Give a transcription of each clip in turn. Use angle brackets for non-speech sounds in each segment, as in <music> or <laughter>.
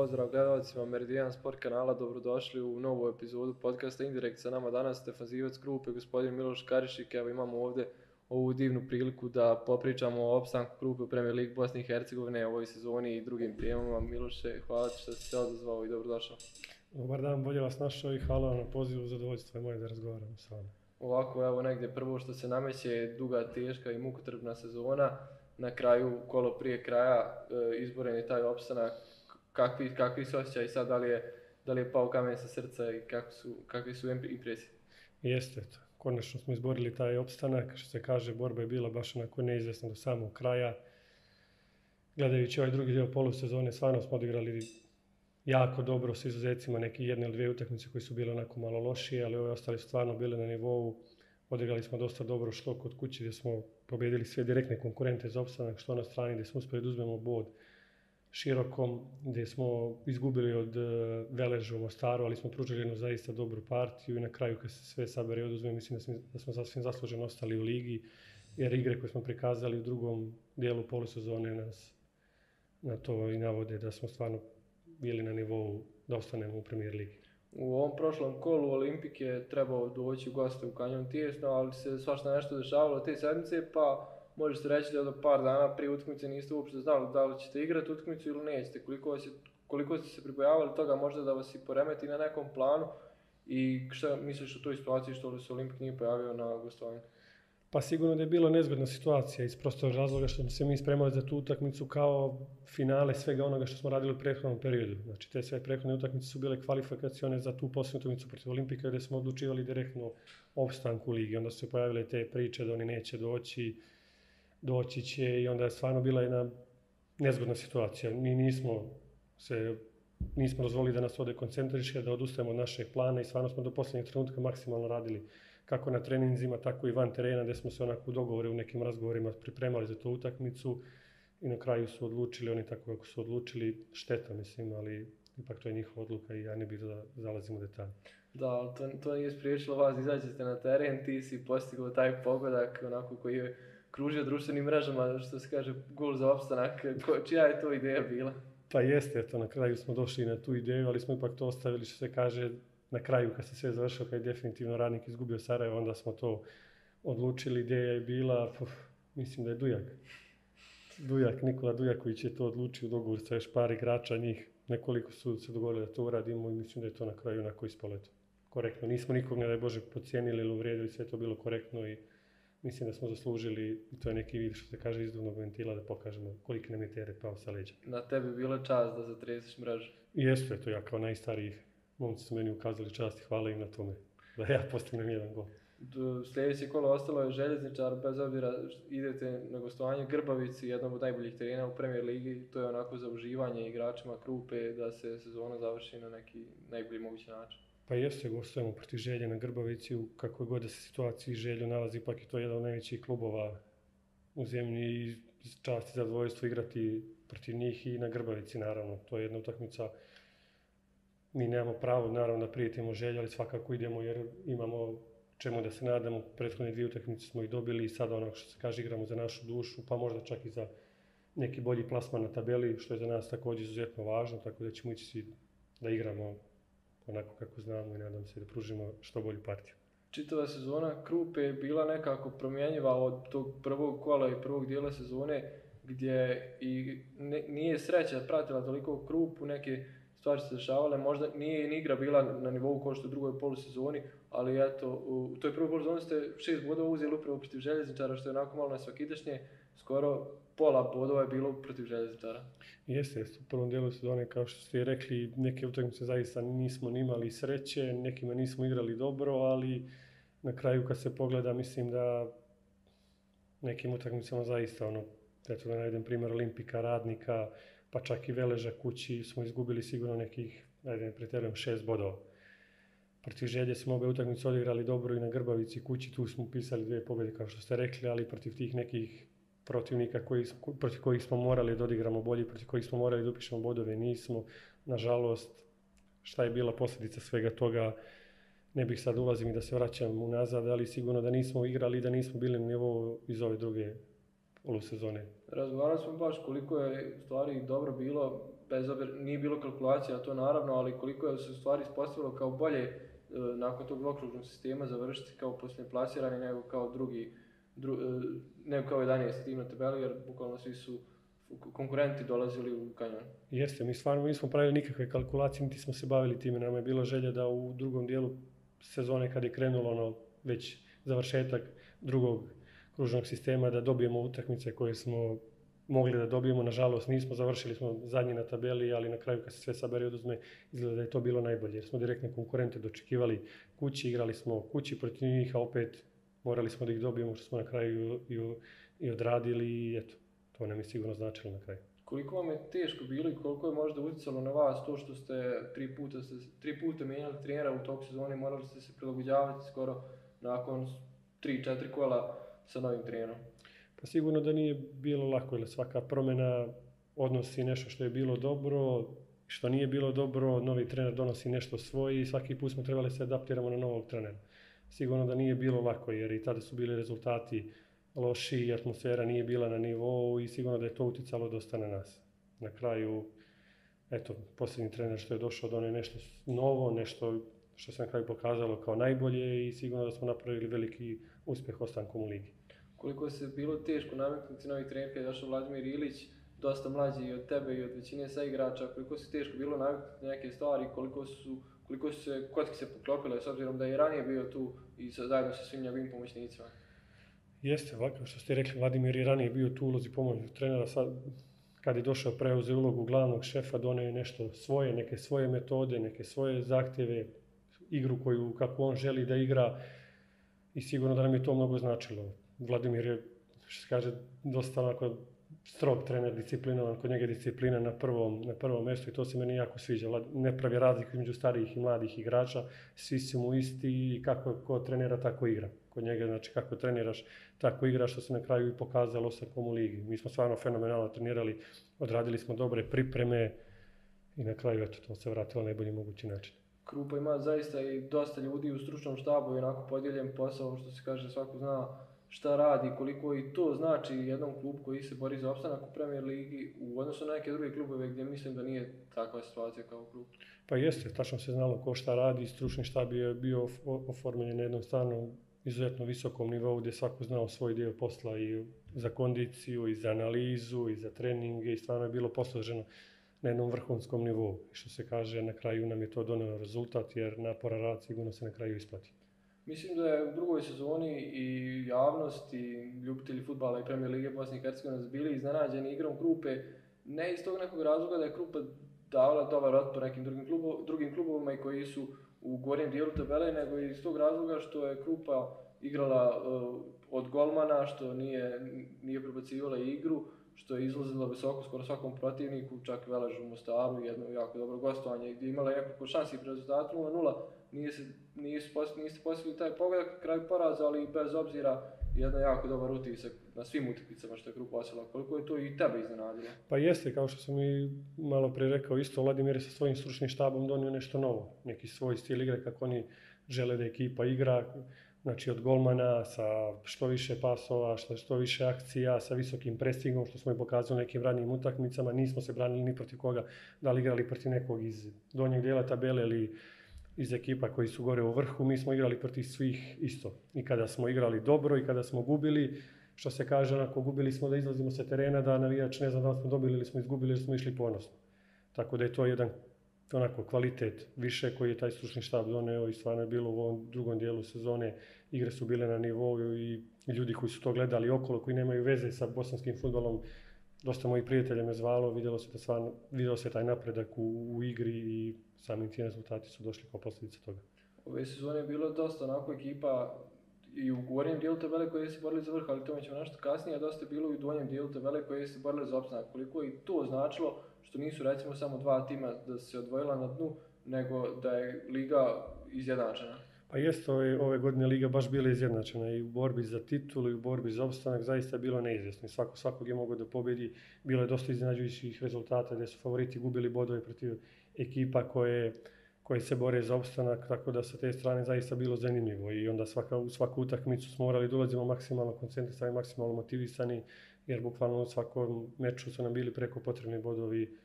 Pozdrav gledalcima Meridian Sport kanala, dobrodošli u novu epizodu podcasta Indirekt. Sa nama danas Zivac grupe, gospodin Miloš Karišik. Evo imamo ovdje ovu divnu priliku da popričamo o opstanku grupe u Premier League Bosne i Hercegovine ovoj sezoni i drugim temama. Miloše, hvala ti što si se odazvao i dobrodošao. Dobar dan, bolje vas našao i hvala vam na pozivu, zadovoljstvo je moje da razgovaramo s vama. Ovako, evo negdje prvo što se nameće, duga, teška i mukotrpna sezona. Na kraju, kolo prije kraja, e, izboren je taj opstanak kakvi, kakvi su osjećaj sad, da li je, da li je pao kamen sa srca i kako su, kakvi su impresije? Jeste to. Konačno smo izborili taj opstanak, što se kaže, borba je bila baš onako neizvjesna do samog kraja. Gledajući ovaj drugi dio polusezone, stvarno smo odigrali jako dobro s izuzecima neki jedne ili dvije utakmice koji su bile onako malo lošije, ali ove ostali su stvarno bile na nivou. Odigrali smo dosta dobro što kod kuće gdje smo pobijedili sve direktne konkurente za opstanak, što na strani gdje smo uspjeli da uzmemo bod širokom, gdje smo izgubili od e, Veleža Mostaru, ali smo pružili jednu zaista dobru partiju i na kraju kad se sve sabere i oduzme, mislim da smo, da smo sasvim zasluženo ostali u ligi, jer igre koje smo prikazali u drugom dijelu polusezone nas na to i navode da smo stvarno bili na nivou da ostanemo u Premier ligi. U ovom prošlom kolu Olimpike trebao doći u goste u Kanjon Tijesno, ali se svašta nešto dešavalo te sedmice, pa možete reći da do ono par dana prije utakmice niste uopće znali da li ćete igrati utakmicu ili nećete, koliko, koliko ste se pribojavali toga možda da vas i poremeti na nekom planu i što misliš o toj situaciji što se Olimpik nije pojavio na gostovanju? Pa sigurno da je bila nezgodna situacija iz prostog razloga što smo se mi spremali za tu utakmicu kao finale svega onoga što smo radili u prethodnom periodu. Znači te sve prethodne utakmice su bile kvalifikacione za tu posljednju utakmicu protiv Olimpika gdje smo odlučivali direktno opstanku ligi. Onda su se pojavile te priče da oni neće doći, doći će i onda je stvarno bila jedna nezgodna situacija. Mi nismo se nismo dozvolili da nas ode koncentriše, da odustajemo od našeg plana i stvarno smo do posljednjeg trenutka maksimalno radili kako na treninzima, tako i van terena gdje smo se onako u dogovore, u nekim razgovorima pripremali za tu utakmicu i na kraju su odlučili, oni tako kako su odlučili, šteta mislim, ali ipak to je njihova odluka i ja ne bih da zalazim u detalje. Da, to, to nije spriječilo vas, izađete na teren, ti si postigao taj pogodak onako koji je kružio društvenim mrežama, što se kaže, gul za opstanak. čija je to ideja bila? Pa jeste, to na kraju smo došli na tu ideju, ali smo ipak to ostavili što se kaže na kraju kad se sve završilo, kad je definitivno radnik izgubio Sarajevo, onda smo to odlučili. Ideja je bila, mislim da je Dujak. Dujak, Nikola Dujaković je to odlučio u dogovoru sa još par igrača, njih nekoliko su se dogovorili da to uradimo i mislim da je to na kraju onako ispalo korektno. Nismo nikog, ne da je Bože, pocijenili ili uvrijedili, sve je to bilo korektno i mislim da smo zaslužili, i to je neki vid što se kaže izduvnog ventila, da pokažemo koliki nam je teret pao sa leđa. Na tebi bila čast da zatresiš mrežu? Jesu, to ja kao najstariji momci su meni ukazali čast i hvala im na tome, da ja postignem jedan gol. Sljedeće kolo ostalo je željezničar, bez obzira idete na gostovanje Grbavici, jednom od najboljih terena u Premier Ligi, to je onako za uživanje igračima krupe da se sezona završi na neki najbolji mogući način pa jeste gostujemo protiv Želje na Grbavici u kakvoj god se situaciji Želju nalazi, ipak je to jedan od najvećih klubova u zemlji i čast i zadovoljstvo igrati protiv njih i na Grbavici naravno. To je jedna utakmica mi nemamo pravo naravno da prijetimo želje, ali svakako idemo jer imamo čemu da se nadamo. Prethodne dvije utakmice smo ih dobili i sada ono što se kaže igramo za našu dušu, pa možda čak i za neki bolji plasman na tabeli, što je za nas također izuzetno važno, tako da ćemo ići da igramo onako kako znamo i nadam se da pružimo što bolju partiju. Čitava sezona Krupe je bila nekako promjenjiva od tog prvog kola i prvog dijela sezone gdje i nije sreća pratila toliko Krupu, neke stvari se dešavale, možda nije ni igra bila na nivou kao što u drugoj polusezoni, ali eto, u toj prvoj polusezoni ste šest bodova uzeli upravo protiv željezničara, što je onako malo na svakidašnje, skoro pola bodova je bilo protiv željezničara. Jeste, jeste. U prvom dijelu sezone, kao što ste rekli, neke utakmice zaista nismo ni imali sreće, nekima nismo igrali dobro, ali na kraju kad se pogleda, mislim da nekim utakmicama zaista ono, eto da najdem primjer Olimpika, Radnika, pa čak i Veleža kući smo izgubili sigurno nekih, ajde ne pretjerujem, šest bodova. Protiv Želje smo obe utakmice odigrali dobro i na Grbavici kući, tu smo pisali dvije pobjede kao što ste rekli, ali protiv tih nekih protivnika koji, protiv kojih smo morali da odigramo bolje, protiv kojih smo morali da upišemo bodove, nismo. Nažalost, šta je bila posljedica svega toga, ne bih sad ulazim i da se vraćam unazad, ali sigurno da nismo igrali i da nismo bili na nivou iz ove druge polusezone. Razgovarali smo baš koliko je stvari dobro bilo, bez nije bilo kalkulacija to naravno, ali koliko je se stvari ispostavilo kao bolje e, nakon tog okružnog sistema završiti kao poslije plasirani nego kao drugi dru, e, kao 11 tim na tabeli, jer bukvalno svi su konkurenti dolazili u kanjon. Jeste, mi stvarno nismo pravili nikakve kalkulacije, niti smo se bavili time. nam je bila želja da u drugom dijelu sezone, kad je krenulo ono već završetak drugog kružnog sistema, da dobijemo utakmice koje smo mogli da dobijemo. Nažalost nismo, završili smo zadnji na tabeli, ali na kraju kad se sve sabere oduzme, izgleda da je to bilo najbolje. Jer smo direktne konkurente dočekivali kući, igrali smo kući protiv njih, a opet morali smo da ih dobijemo što smo na kraju i, i odradili i eto, to nam je sigurno značilo na kraju. Koliko vam je teško bilo i koliko je možda utjecalo na vas to što ste tri puta, ste, tri puta mijenjali trenera u toku sezoni, morali ste se prilagođavati skoro nakon tri, četiri kola sa novim trenerom? Pa sigurno da nije bilo lako, jer svaka promjena odnosi nešto što je bilo dobro, što nije bilo dobro, novi trener donosi nešto svoje i svaki put smo trebali se adaptiramo na novog trenera sigurno da nije bilo lako jer i tada su bili rezultati loši i atmosfera nije bila na nivou i sigurno da je to utjecalo dosta na nas. Na kraju, eto, posljednji trener što je došao donio nešto novo, nešto što se na kraju pokazalo kao najbolje i sigurno da smo napravili veliki uspjeh ostankom u ligi. Koliko se bilo teško nametnuti novi trener kada je došao Vladimir Ilić, dosta mlađi i od tebe i od većine sa igrača, koliko se teško bilo naviknuti neke stvari, koliko su koliko su se s obzirom da je ranije bio tu i zajedno sa svim njegovim pomoćnicima. Jeste, ovako što ste rekli, Vladimir je ranije bio tu ulozi pomoćnog trenera, sad kad je došao preuzeo ulogu glavnog šefa, donio je nešto svoje, neke svoje metode, neke svoje zahtjeve, igru koju kako on želi da igra i sigurno da nam je to mnogo značilo. Vladimir je, što se kaže, dosta strog trener, disciplinovan, kod njega je disciplina na prvom, na prvom mjestu i to se meni jako sviđa. Ne pravi razliku između starijih i mladih igrača, svi su mu isti i kako ko trenira, tako igra. Kod njega, znači kako treniraš, tako igraš, što se na kraju i pokazalo u komu ligi. Mi smo stvarno fenomenalno trenirali, odradili smo dobre pripreme i na kraju, eto, to se vratilo na najbolji mogući način. Krupa ima zaista i dosta ljudi u stručnom štabu i onako podijeljen posao, što se kaže, svako zna šta radi, koliko i to znači jednom klubu koji se bori za opstanak u Premier Ligi u odnosu na neke druge klubove gdje mislim da nije takva situacija kao klub. Pa jeste, tačno se znalo ko šta radi, stručni štab je bio oformljen na jednom stvarno izuzetno visokom nivou gdje svako znao svoj dio posla i za kondiciju, i za analizu, i za treninge i stvarno je bilo posloženo na jednom vrhunskom nivou. što se kaže, na kraju nam je to donio rezultat jer napora rad sigurno se na kraju isplati. Mislim da je u drugoj sezoni i javnost i ljubitelji futbala i Premier Lige Bosne i Hercegovine bili iznenađeni igrom Krupe, ne iz tog nekog razloga da je Krupa davala dobar po nekim drugim, klubo, drugim klubovima i koji su u gornjem dijelu tabele, nego iz tog razloga što je Krupa igrala eh, od golmana, što nije, nije prebacivala igru, što je izlazila visoko skoro svakom protivniku, čak i Velažu Mostaru, jedno jako dobro gostovanje gdje imala nekoliko šansi pre rezultatu 0-0, nije se nisu taj pogodak, kraj poraza, ali bez obzira jedan jako dobar utisak na svim utakmicama što je grupa osjela. Koliko je to i tebe iznenadilo? Pa jeste, kao što sam i malo prije rekao, isto Vladimir je sa svojim stručnim štabom donio nešto novo. Neki svoj stil igre kako oni žele da ekipa igra, znači od golmana sa što više pasova, što, što više akcija, sa visokim prestigom što smo i pokazali u nekim ranijim utakmicama, nismo se branili ni protiv koga, da li igrali protiv nekog iz donjeg dijela tabele ili iz ekipa koji su gore u vrhu, mi smo igrali protiv svih isto. I kada smo igrali dobro i kada smo gubili, što se kaže, onako gubili smo da izlazimo sa terena, da navijač ne znam da li smo dobili ili smo izgubili ili smo išli ponosno. Tako da je to jedan onako kvalitet više koji je taj stručni štab doneo i stvarno je bilo u ovom drugom dijelu sezone igre su bile na nivou i ljudi koji su to gledali okolo koji nemaju veze sa bosanskim futbolom dosta mojih prijatelja me zvalo vidjelo se, se taj napredak u igri i samim ti rezultati su došli kao posljedica toga. Ove sezone je bilo dosta onako ekipa i u gornjem dijelu tabele koje se borili za vrh, ali tome ćemo nešto kasnije, a dosta je bilo i u donjem dijelu tabele koje se borili za opstanak. Koliko je i to značilo što nisu recimo samo dva tima da se odvojila na dnu, nego da je liga izjednačena. Pa jest, ove, ove godine Liga baš bila izjednačena i u borbi za titulu i u borbi za opstanak zaista je bilo neizvjesno. Svako, svakog je mogao da pobjedi, bilo je dosta iznenađujućih rezultata gdje su favoriti gubili bodove protiv ekipa koje, koje se bore za opstanak, tako da sa te strane zaista bilo zanimljivo i onda svaka, u svaku utakmicu smo morali dolazimo maksimalno koncentrisani, maksimalno motivisani, jer bukvalno u svakom meču su nam bili preko potrebni bodovi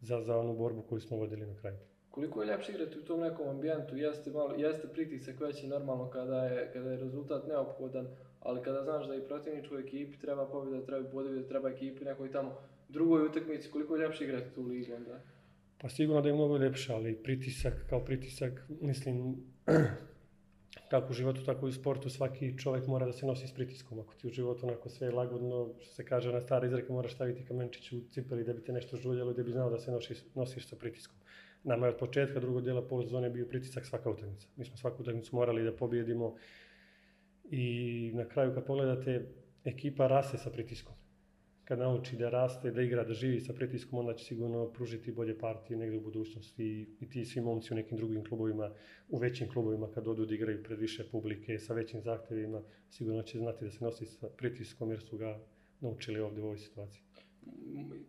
za, za onu borbu koju smo vodili na kraju. Koliko je ljepše igrati u tom nekom ambijentu, jeste, malo, jeste pritisak veći normalno kada je, kada je rezultat neophodan, ali kada znaš da i protivničkoj ekipi treba pobjeda, treba bodovi, treba ekipi nekoj tamo drugoj utakmici, koliko je ljepše igrati tu ligu onda? Pa sigurno da je mnogo ljepša, ali pritisak kao pritisak, mislim, <clears throat> kako u životu, tako i u sportu, svaki čovjek mora da se nosi s pritiskom. Ako ti u životu onako sve lagodno, što se kaže na stare izreka, moraš staviti kamenčić u cipeli da bi te nešto žuljalo i da bi znao da se nosiš, sa pritiskom. Nama je od početka drugog dijela post bio pritisak svaka utakmica. Mi smo svaku utakmicu morali da pobjedimo i na kraju kad pogledate, ekipa rase sa pritiskom kad nauči da raste, da igra, da živi sa pritiskom, onda će sigurno pružiti bolje partije negdje u budućnosti I, ti svi momci u nekim drugim klubovima, u većim klubovima kad odu da igraju pred više publike, sa većim zahtjevima, sigurno će znati da se nosi sa pritiskom jer su ga naučili ovdje u ovoj situaciji.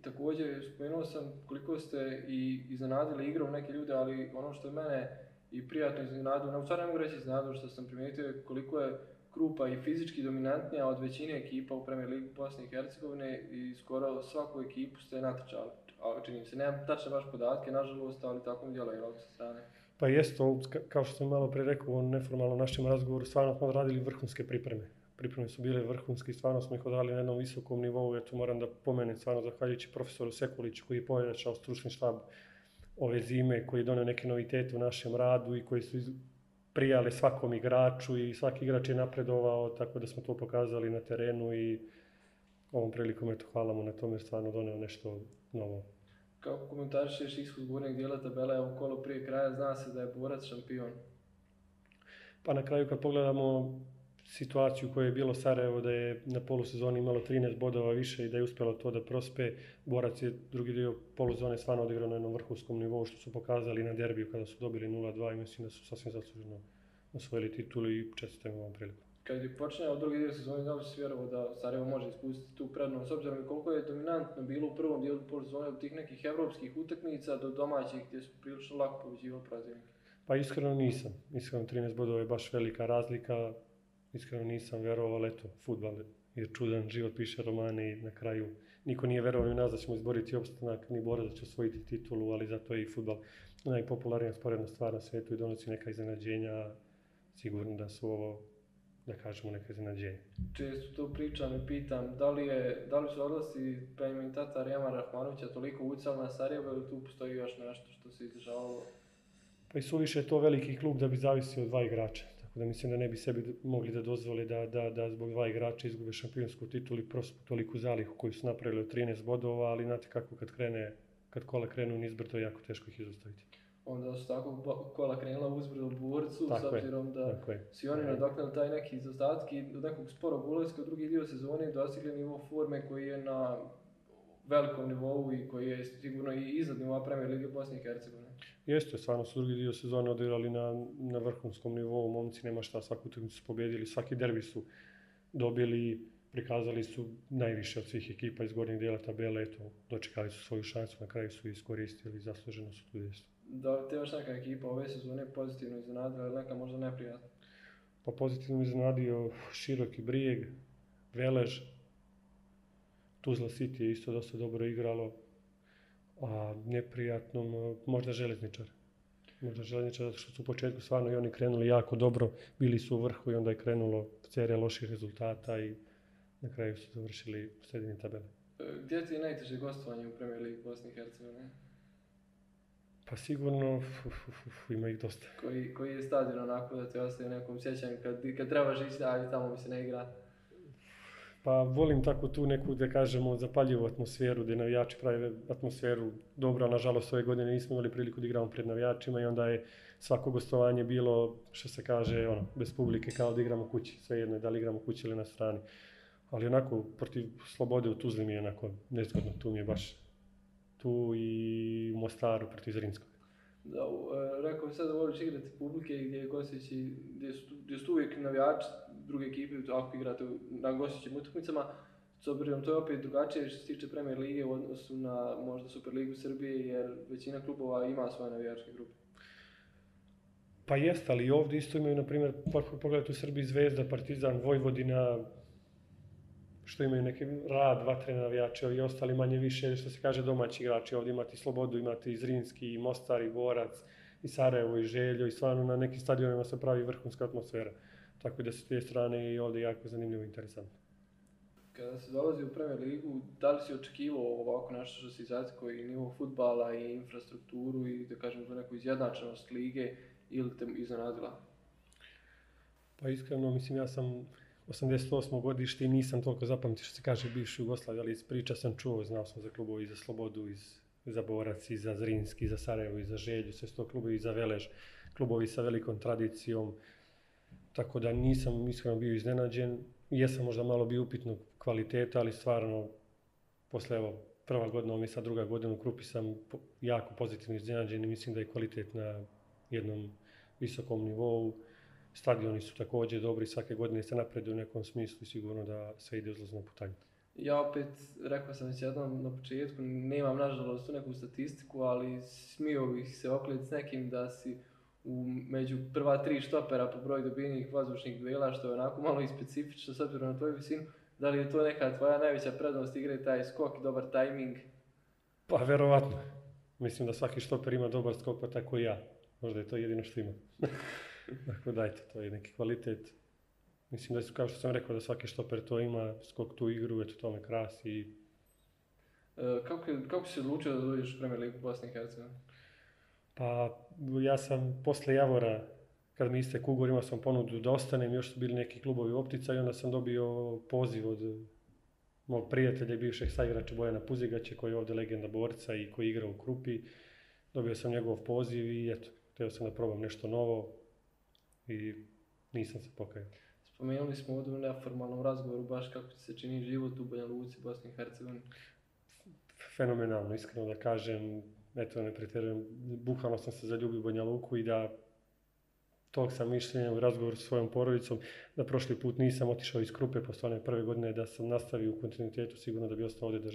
Također, spomenuo sam koliko ste i iznenadili igrom neke ljude, ali ono što je mene i prijatno iznenadilo, ne, u ne mogu reći iznenadilo što sam primijetio je koliko je grupa i fizički dominantnija od većine ekipa u Premier Ligi Bosne i Hercegovine i skoro svaku ekipu ste natočali. se, nemam tačne baš podatke, nažalost, ali tako mi djelaju ovdje sa strane. Pa jest, kao što sam malo pre rekao u neformalnom našem razgovoru, stvarno smo radili vrhunske pripreme. Pripreme su bile vrhunske i stvarno smo ih odradili na jednom visokom nivou. Ja to moram da pomenem stvarno zahvaljujući profesoru Sekuliću koji je pojačao stručni štab ove zime, koji je donio neke novitete u našem radu i koji su prijale svakom igraču i svaki igrač je napredovao, tako da smo to pokazali na terenu i ovom prilikom eto hvala mu na tome jer stvarno donio nešto novo. Kako komentarišeš ishod gornjeg dijela tabela, je kolo prije kraja zna se da je borac šampion. Pa na kraju kad pogledamo situaciju kojoj je bilo Sarajevo da je na polusezoni imalo 13 bodova više i da je uspjelo to da prospe. Borac je drugi dio poluzone stvarno odigrao na jednom vrhunskom nivou što su pokazali na derbiju kada su dobili 0-2 i mislim da su sasvim zasluženo osvojili titulu i čestitam ovom priliku. Kad je počeo drugi dio sezoni, da li vjerovao da Sarajevo može ispustiti tu prednost, s obzirom koliko je dominantno bilo u prvom dijelu polusezone od tih nekih evropskih utakmica do domaćih gdje su prilično lako pobeđivali Pa iskreno nisam. Iskreno 13 bodova je baš velika razlika iskreno nisam vjerovao, leto eto, futbal je čudan, život piše romane i na kraju niko nije vjerovao u nas da ćemo izboriti opstanak, ni bora da će osvojiti titulu, ali zato je i futbal najpopularnija sporedna stvar na svijetu i donosi neka iznenađenja, sigurno da su ovo da kažemo neka iznenađenja. Često to pričam i pitam, da li, je, da li su odlasi preimentata Tata Rijama Rahmanovića toliko ucali na Sarajevo ili tu postoji još nešto što se izdržavalo? Pa i suviše je to veliki klub da bi zavisio od dva igrača da mislim da ne bi sebi mogli da dozvole da, da, da zbog dva igrača izgube šampionsku titulu i prospu toliku zalihu koju su napravili od 13 bodova, ali znate kako kad krene, kad kola krenu je jako teško ih izostaviti onda su tako kola krenula uzbrdo borcu, s obzirom da si oni nadoknali taj neki izostatak i od nekog sporog ulazka u drugi dio sezone dostigli nivo forme koji je na velikom nivou i koji je sigurno i iznad nivoa Premier Lige Bosne i Hercegovine. Jeste, stvarno su drugi dio sezone odigrali na, na vrhunskom nivou, momci nema šta, svaku utakmicu su pobjedili, svaki derbi su dobili, prikazali su najviše od svih ekipa iz gornjeg dijela tabele, eto, dočekali su svoju šansu, na kraju su iskoristili, zasluženo su tu Da, te još neka ekipa ove sezone pozitivno iznenadila ili neka možda neprijatna? Pa pozitivno iznenadio Široki Brijeg, Velež, Tuzla City je isto dosta dobro igralo, a neprijatnom možda železničar. Možda železničar zato što su u početku stvarno i oni krenuli jako dobro, bili su u vrhu i onda je krenulo serija loših rezultata i na kraju su završili u tabele. E, gdje ti je najteže gostovanje u Premier Ligi Bosni i Hercegovine? Pa sigurno, ima ih dosta. Koji, koji je stadion onako da te ostaje u nekom sjećanju kad, kad trebaš ići, ali tamo mi se ne igra? Pa volim tako tu neku, da kažemo, zapaljivu atmosferu, gdje navijači prave atmosferu a Nažalost, ove godine nismo imali priliku da igramo pred navijačima i onda je svako gostovanje bilo, što se kaže, ono, bez publike, kao da igramo kući. Svejedno je da li igramo kući ili na strani. Ali onako, protiv Slobode u Tuzli mi je onako nezgodno. Tu mi je baš tu i u Mostaru protiv Zrinskog. Da, e, rekao bi sad da voliš igrati publike gdje, je gdje, su, uvijek navijači druge ekipe, ako igrate na gostićim utakmicama, s obzirom to je opet drugačije što se tiče Premier Lige u odnosu na možda Superligu Srbije, jer većina klubova ima svoje navijačke grupe. Pa jeste, ali ovdje isto imaju, na primjer, pogledajte u Srbiji Zvezda, Partizan, Vojvodina, što imaju neki rad, trena navijače, ovi ostali manje više, što se kaže, domaći igrači. Ovdje imate i Slobodu, imate i Zrinski, i Mostar, i Borac, i Sarajevo, i Željo, i stvarno na nekim stadionima se pravi vrhunska atmosfera. Tako da su te strane i ovdje jako zanimljivo i interesantno. Kada se dolazi u Premier Ligu, da li si očekivao ovako nešto što se izaskao i nivo futbala i infrastrukturu i da kažem neku izjednačenost lige ili te iznenadila? Pa iskreno, mislim, ja sam 88. godište i nisam toliko zapamtio što se kaže bivši Jugoslavija, ali iz priča sam čuo, znao sam za klubove i za Slobodu, iz za Borac, za Zrinski, i za Sarajevo, i za Želju, sve sto klubovi, i za Velež, klubovi sa velikom tradicijom, tako da nisam iskreno bio iznenađen. Jesam možda malo bio upitno kvaliteta, ali stvarno posle evo prva godina, ovo mi sad druga godina u Krupi sam jako pozitivno iznenađen i mislim da je kvalitet na jednom visokom nivou. Stadioni su također dobri, svake godine se napreduju u nekom smislu i sigurno da sve ide uzlazno putanje. Ja opet, rekao sam jednom na početku, nemam nažalost tu neku statistiku, ali smio bih se okljeti s nekim da si u, među prva tri štopera po broju dobijenih vazdušnih duela, što je onako malo i specifično s obzirom na tvoju visinu. Da li je to neka tvoja najveća prednost igre, taj skok, dobar tajming? Pa verovatno. Mislim da svaki štoper ima dobar skok, pa tako i ja. Možda je to jedino što ima. dakle, <laughs> dajte, to je neki kvalitet. Mislim da su, kao što sam rekao, da svaki štoper to ima, skok tu igru, eto to me krasi. E, kako, si odlučio da dođeš u Premier Ligu i pa ja sam posle Javora, kad mi iste kugor, imao sam ponudu da ostanem, još su bili neki klubovi optica i onda sam dobio poziv od mog prijatelja i bivšeg saigrača Bojana Puzigaća, koji je ovdje legenda borca i koji igra u Krupi. Dobio sam njegov poziv i eto, htio sam da probam nešto novo i nisam se pokajao. Spomenuli smo ovdje na formalnom razgovoru baš kako se čini život u Banja Luci, Bosni i Hercegovini. Fenomenalno, iskreno da kažem eto ne pretjerujem, bukvalno sam se zaljubio u Banja Luku i da tog sam mišljenja u razgovor s svojom porodicom, da prošli put nisam otišao iz Krupe one prve godine, da sam nastavio u kontinuitetu, sigurno da bi ostao ovdje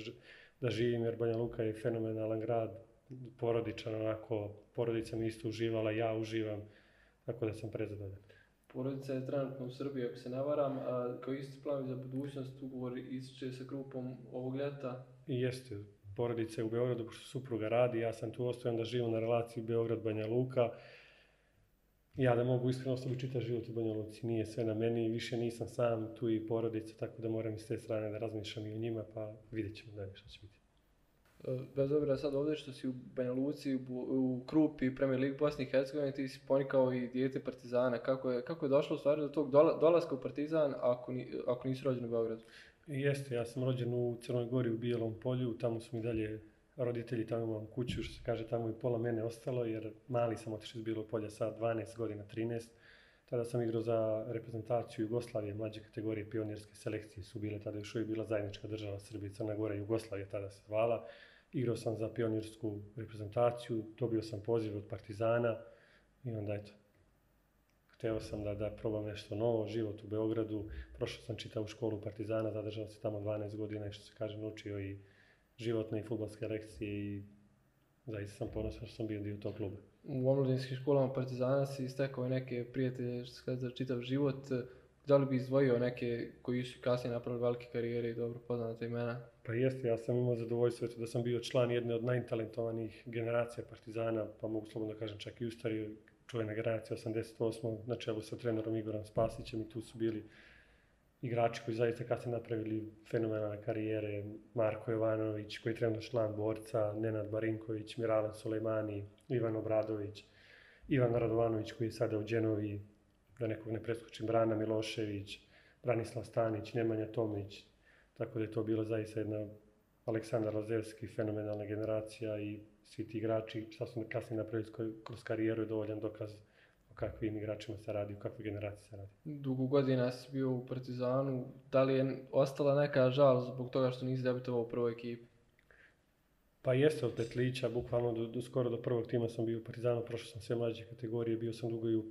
da, živim, jer Banja Luka je fenomenalan grad, porodičan onako, porodica mi isto uživala, ja uživam, tako da sam prezadovoljan. Porodica je trenutno u Srbiji, ako se navaram, a kao isti za budućnost ugovor ističe sa grupom ovog ljeta? I jeste, porodice u Beogradu, pošto supruga radi, ja sam tu ostavljam da živim na relaciji Beograd-Banja Luka. Ja da mogu iskreno ostaviti čitav život u Banja Luci, nije sve na meni, više nisam sam, tu i porodica, tako da moram i s te strane da razmišljam i o njima, pa vidjet ćemo dalje što će biti. E, bez obzira sad ovdje što si u Banja Luci, u Krupi, Premier League Bosni i Hercegovine, ti si ponikao i dijete Partizana. Kako je, kako je došlo u stvari do tog dolaska u Partizan ako, ako nisi rođen u Beogradu? Jeste, ja sam rođen u Crnoj Gori u Bijelom polju, tamo su mi dalje roditelji, tamo imam kuću, što se kaže, tamo je pola mene ostalo, jer mali sam otišao iz Bijelog polja sa 12 godina, 13. Tada sam igrao za reprezentaciju Jugoslavije, mlađe kategorije pionirske selekcije su bile, tada još uvijek bila zajednička država Srbije, Crna Gora i Jugoslavija tada se zvala. Igrao sam za pionirsku reprezentaciju, dobio sam poziv od Partizana i onda eto, hteo sam da, da probam nešto novo, život u Beogradu, prošao sam čitavu školu Partizana, zadržao se tamo 12 godina i što se kaže naučio i životne i futbolske lekcije i zaista sam ponosan što sam bio dio tog kluba. U omladinskim školama Partizana si istekao neke prijatelje što se za čitav život, da li bi izdvojio neke koji su kasnije napravili velike karijere i dobro poznate imena? Pa jeste, ja sam imao zadovoljstvo da sam bio član jedne od najtalentovanijih generacija Partizana, pa mogu slobodno da kažem čak i u čuvena generacija 88. na čelu sa trenerom Igorom Spasićem i tu su bili igrači koji zaista kasnije napravili fenomenalne karijere, Marko Jovanović koji je trenutno član borca, Nenad Marinković, Miralan Sulejmani, Ivan Obradović, Ivan Radovanović koji je sada u Dženovi, da nekog ne preskočim, Brana Milošević, Branislav Stanić, Nemanja Tomić, tako da je to bilo zaista jedna Aleksandar Lazevski, fenomenalna generacija i svi ti igrači, šta su kasnije napravili kroz karijeru je dovoljan dokaz o kakvim igračima se radi, o kakvoj generaciji se radi. Dugo godina si bio u Partizanu, da li je ostala neka žal zbog toga što nisi debitovao u prvoj ekipi? Pa jeste od petlića, bukvalno skoro do prvog tima sam bio u Partizanu, prošao sam sve mlađe kategorije, bio sam dugo i u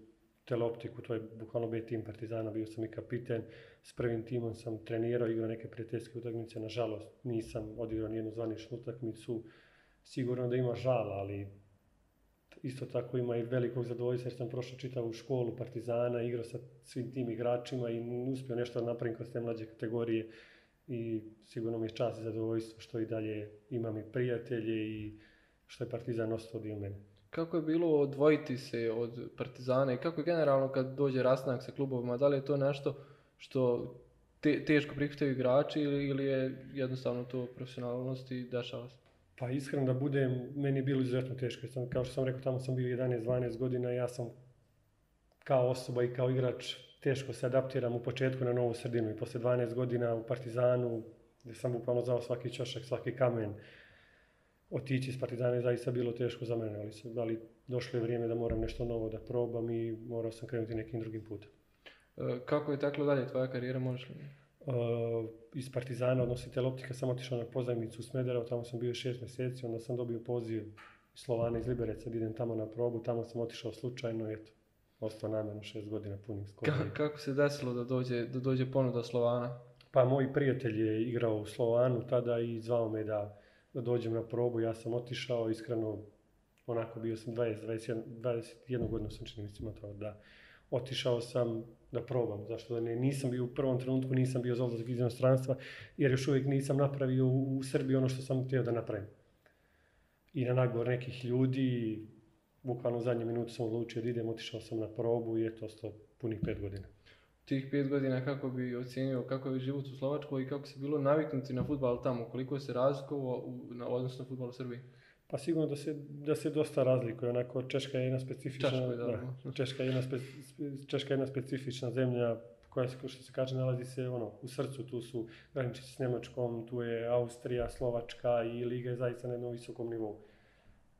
teleoptiku, to je bukvalno B tim Partizana, bio sam i kapiten, s prvim timom sam trenirao, igrao neke prijateljske utakmice, nažalost nisam odigrao nijednu zvaničnu utakmicu, sigurno da ima žala, ali isto tako ima i velikog zadovoljstva jer sam prošao čitavu školu Partizana, igrao sa svim tim igračima i uspio nešto napravim kroz te mlađe kategorije i sigurno mi je čast i zadovoljstvo što i dalje imam i prijatelje i što je Partizan ostao dio mene. Kako je bilo odvojiti se od Partizana i kako je generalno kad dođe rastanak sa klubovima, da li je to nešto što te, teško prihvataju igrači ili, ili je jednostavno to profesionalnost i dešava se? Pa iskreno da budem, meni je bilo izuzetno teško. Sam, kao što sam rekao, tamo sam bio 11-12 godina, ja sam kao osoba i kao igrač teško se adaptiram u početku na novu sredinu i posle 12 godina u Partizanu, gdje sam bukvalno znao svaki čašak, svaki kamen, otići iz Partizana je zaista bilo teško za mene, ali, ali došlo je vrijeme da moram nešto novo da probam i morao sam krenuti nekim drugim putem. E, kako je tako dalje tvoja karijera, možeš Eh, iz Partizana, odnosno Teleoptika, sam otišao na pozajmicu u Smederevo, tamo sam bio šest mjeseci, onda sam dobio poziv Slovana iz Libereca, da idem tamo na probu, tamo sam otišao slučajno i eto, ostao namjerno šest godina punim skoro. Kako, kako se desilo da dođe, dođe ponuda Slovana? Pa moj prijatelj je igrao u Slovanu tada i zvao me da, dođem na probu, ja sam otišao, iskreno, onako bio sam 20, 21, 21 godinu sam činim, da otišao sam da probam, zašto da ne, nisam bio u prvom trenutku, nisam bio za odlazak iz inostranstva, jer još uvijek nisam napravio u Srbiji ono što sam htio da napravim. I na nagovor nekih ljudi, bukvalno u zadnje minutu sam odlučio da idem, otišao sam na probu i eto, ostao punih pet godina. Tih pet godina kako bi ocijenio kako je život u Slovačkoj i kako se bilo naviknuti na futbal tamo, koliko se razlikovao, odnosno futbal u Srbiji? Pa sigurno da se, da se dosta razlikuje, onako Češka je jedna specifična, Češka, je jedna spe, Češka je jedna specifična zemlja koja se, što se kaže, nalazi se ono, u srcu, tu su graniči s Njemačkom, tu je Austrija, Slovačka i Liga je zaista na jednom visokom nivou.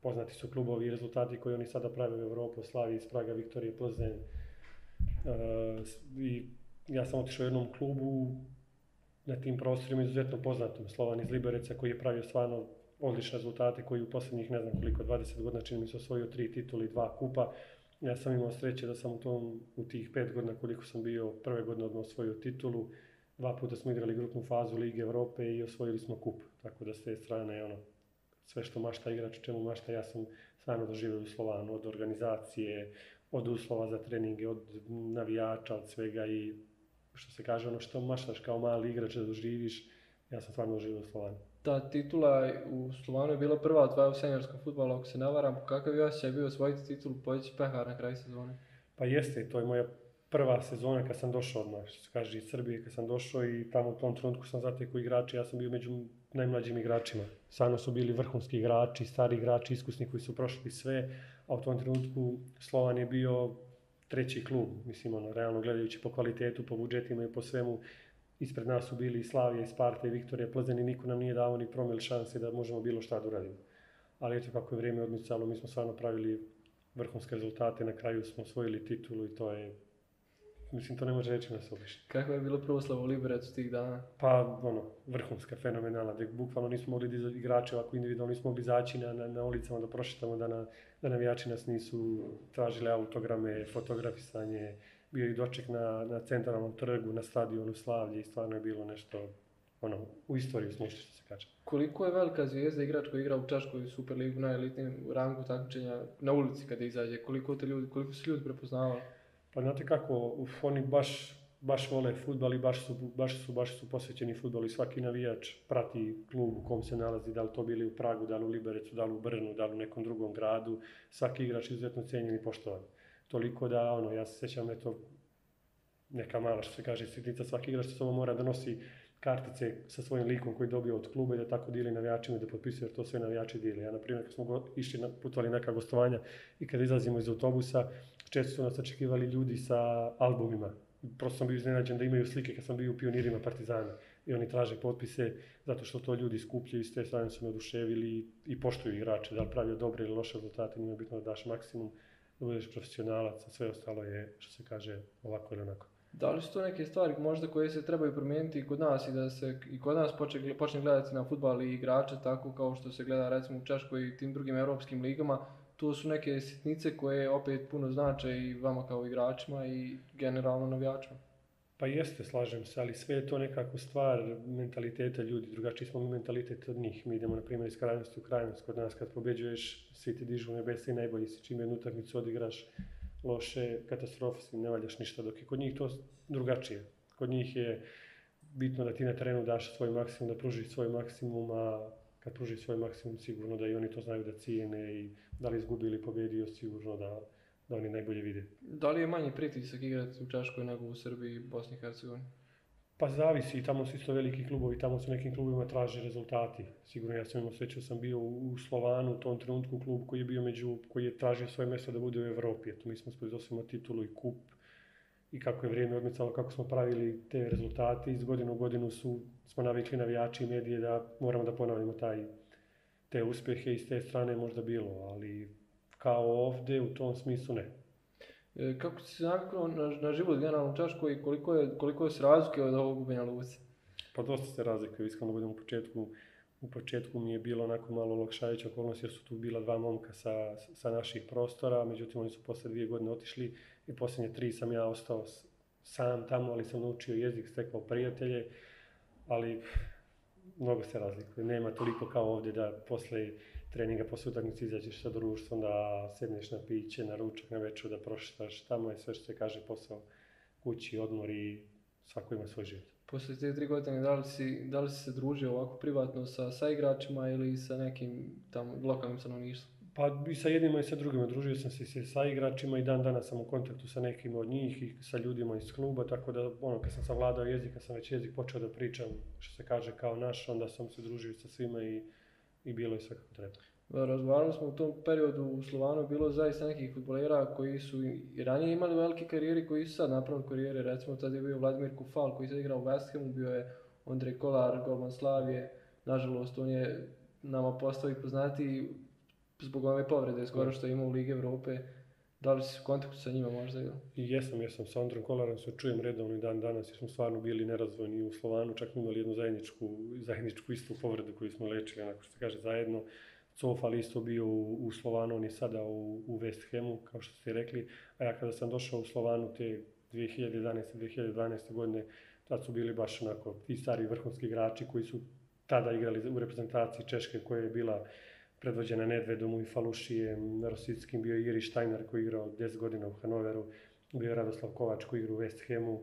Poznati su klubovi i rezultati koji oni sada prave u Europu, Slavi Spraga, Viktorije, Plzen. E, ja sam otišao u jednom klubu na tim prostorima izuzetno poznatom, Slovan iz Libereca koji je pravio stvarno odlične rezultate koji u posljednjih ne znam koliko, 20 godina čini mi se osvojio tri titule i dva kupa. Ja sam imao sreće da sam u, tom, u tih pet godina koliko sam bio prve godine odmah osvojio titulu. Dva puta smo igrali grupnu fazu Lige Europe i osvojili smo kup. Tako da s te strane ono, sve što mašta igrač, čemu mašta, ja sam stvarno doživio u Slovanu, od organizacije, od uslova za treninge, od navijača, od svega i što se kaže, ono što maštaš kao mali igrač da doživiš, ja sam stvarno doživio u Slovanu ta titula u Slovanu je bila prva dva u seniorskom futbolu, ako se navaram, kakav je osjećaj bio osvojiti titulu pojeći Pehar na kraju sezone? Pa jeste, to je moja prva sezona kad sam došao odmah, kaže iz Srbije, kad sam došao i tamo u tom trenutku sam zatekao igrači. ja sam bio među najmlađim igračima. Samo su bili vrhunski igrači, stari igrači, iskusni koji su prošli sve, a u tom trenutku Slovan je bio treći klub, mislim ono, realno gledajući po kvalitetu, po budžetima i po svemu ispred nas su bili i Slavija, i Sparta, i Viktorija Plzen i niko nam nije dao ni promil šanse da možemo bilo šta da uradimo. Ali eto kako je vrijeme odmicalo, mi smo stvarno pravili vrhunske rezultate, na kraju smo osvojili titulu i to je Mislim, to ne može reći nas obično. Kako je bilo prvo u tih dana? Pa, ono, vrhunska, fenomenalna. Dek, bukvalno nismo mogli igrače ovako individualno, nismo mogli izaći na, na, na, ulicama da prošetamo, da, na, da navijači nas nisu tražili autograme, fotografisanje, bio i doček na, na centralnom trgu, na stadionu Slavlje i stvarno je bilo nešto ono, u istoriju smiješno što se kaže. Koliko je velika zvijezda igrač koji igra u Čaškoj Superligu na elitnim rangu takmičenja na ulici kada izađe? Koliko, te ljudi, koliko su ljudi prepoznavali? Pa znate kako, uf, oni baš, baš vole futbal i baš su, baš su, baš su posvećeni futbalu i svaki navijač prati klub u kom se nalazi, da li to bili u Pragu, da li u Liberecu, da li u Brnu, da li u nekom drugom gradu. Svaki igrač je izuzetno cijenjen i poštovan toliko da, ono, ja se sjećam, to neka mala, što se kaže, sitnica svaki igrač što mora da nosi kartice sa svojim likom koji dobio od kluba i da tako dijeli navijačima i da potpisuje, jer to sve navijači dijeli. Ja, na primjer, kad smo išli na, putovali neka gostovanja i kad izlazimo iz autobusa, često su nas očekivali ljudi sa albumima. Prosto sam bio iznenađen da imaju slike kad sam bio u pionirima Partizana i oni traže potpise zato što to ljudi skupljaju i s te strane su me oduševili i poštuju igrače, da li pravio dobre ili loše rezultate, nije bitno da daš maksimum da budeš profesionalac, a sve ostalo je, što se kaže, ovako ili onako. Da li su to neke stvari možda koje se trebaju promijeniti i kod nas i da se i kod nas počne, počne gledati na futbal i igrače tako kao što se gleda recimo u Češkoj i tim drugim europskim ligama, to su neke sitnice koje opet puno znače i vama kao igračima i generalno navijačima. Pa jeste, slažem se, ali sve je to nekako stvar mentaliteta ljudi, drugačiji smo mi mentalitet od njih. Mi idemo, na primjer, iz krajnosti u krajnost, kod nas kad pobjeđuješ, svi ti dižu nebesa i najbolji si, čim jednu utakmicu odigraš loše, katastrofa si, ne valjaš ništa, dok je kod njih to drugačije. Kod njih je bitno da ti na terenu daš svoj maksimum, da pružiš svoj maksimum, a kad pružiš svoj maksimum sigurno da i oni to znaju da cijene i da li izgubi ili pobedio, sigurno da da oni najbolje vide. Da li je manji pritisak igrati u Čaškoj nego u Srbiji i Bosni i Hercegovini? Pa zavisi, tamo su isto veliki klubovi, tamo su nekim klubima traže rezultati. Sigurno ja sam imao da sam bio u Slovanu u tom trenutku klub koji je bio među, koji je tražio svoje mjesto da bude u Evropi. Eto, mi smo titulu i kup i kako je vrijeme odmicalo, kako smo pravili te rezultate. Iz godinu u godinu su, smo navikli navijači i medije da moramo da ponavljamo taj, te uspjehe i s te strane možda bilo, ali kao ovdje, u tom smislu ne. E, kako si na, na život generalno u i koliko, je, koliko se razlike od ovog u Banja Pa dosta se razlike, iskreno budem u početku. U početku mi je bilo onako malo olakšavajuća okolnost jer su tu bila dva momka sa, sa naših prostora, međutim oni su posle dvije godine otišli i posljednje tri sam ja ostao sam tamo, ali sam naučio jezik, stekao prijatelje, ali mnogo se razlikuje. Nema toliko kao ovdje da posle treninga, posle utakmice izađeš sa društvom, da sedneš na piće, na ručak, na večer, da prošetaš. Tamo je sve što se kaže posao kući, odmor i svako ima svoj život. Poslije te tri godine, da li, si, se družio ovako privatno sa, sa igračima ili sa nekim tamo lokalnim stanovništvom? Pa i sa jednima i sa drugima. Družio sam se i sa igračima i dan danas sam u kontaktu sa nekim od njih i sa ljudima iz kluba, tako da ono kad sam savladao jezik, kad sam već jezik počeo da pričam što se kaže kao naš, onda sam se družio sa svima i, i bilo je sve kako Razgovarali smo u tom periodu u Slovanu, bilo zaista nekih futbolera koji su i ranije imali velike karijere koji su sad napravili karijere. Recimo tada je bio Vladimir Kufal koji se igrao u West Hamu, bio je Ondrej Kolar, Golman Slavije. Nažalost, on je nama postao i poznatiji zbog ove povrede skoro što ima u Ligi Evrope. da li si u kontaktu sa njima možda ili? Jesam, jesam, sa Androm Kolarom se čujem redovno i dan danas, jer smo stvarno bili nerazvojni u Slovanu, čak imali jednu zajedničku, zajedničku istu povredu koju smo lečili, onako što se kaže zajedno. Cofal isto bio u, Slovanu, on je sada u, u West Hamu, kao što ste rekli, a ja kada sam došao u Slovanu te 2011. 2012. godine, tad su bili baš onako ti stari vrhunski igrači koji su tada igrali u reprezentaciji Češke koja je bila predvođene Nedvedom i Falušijem, Rosickim, bio je Iri Štajnar koji je igrao 10 godina u Hanoveru, bio je Radoslav Kovač koji igrao u West Hamu,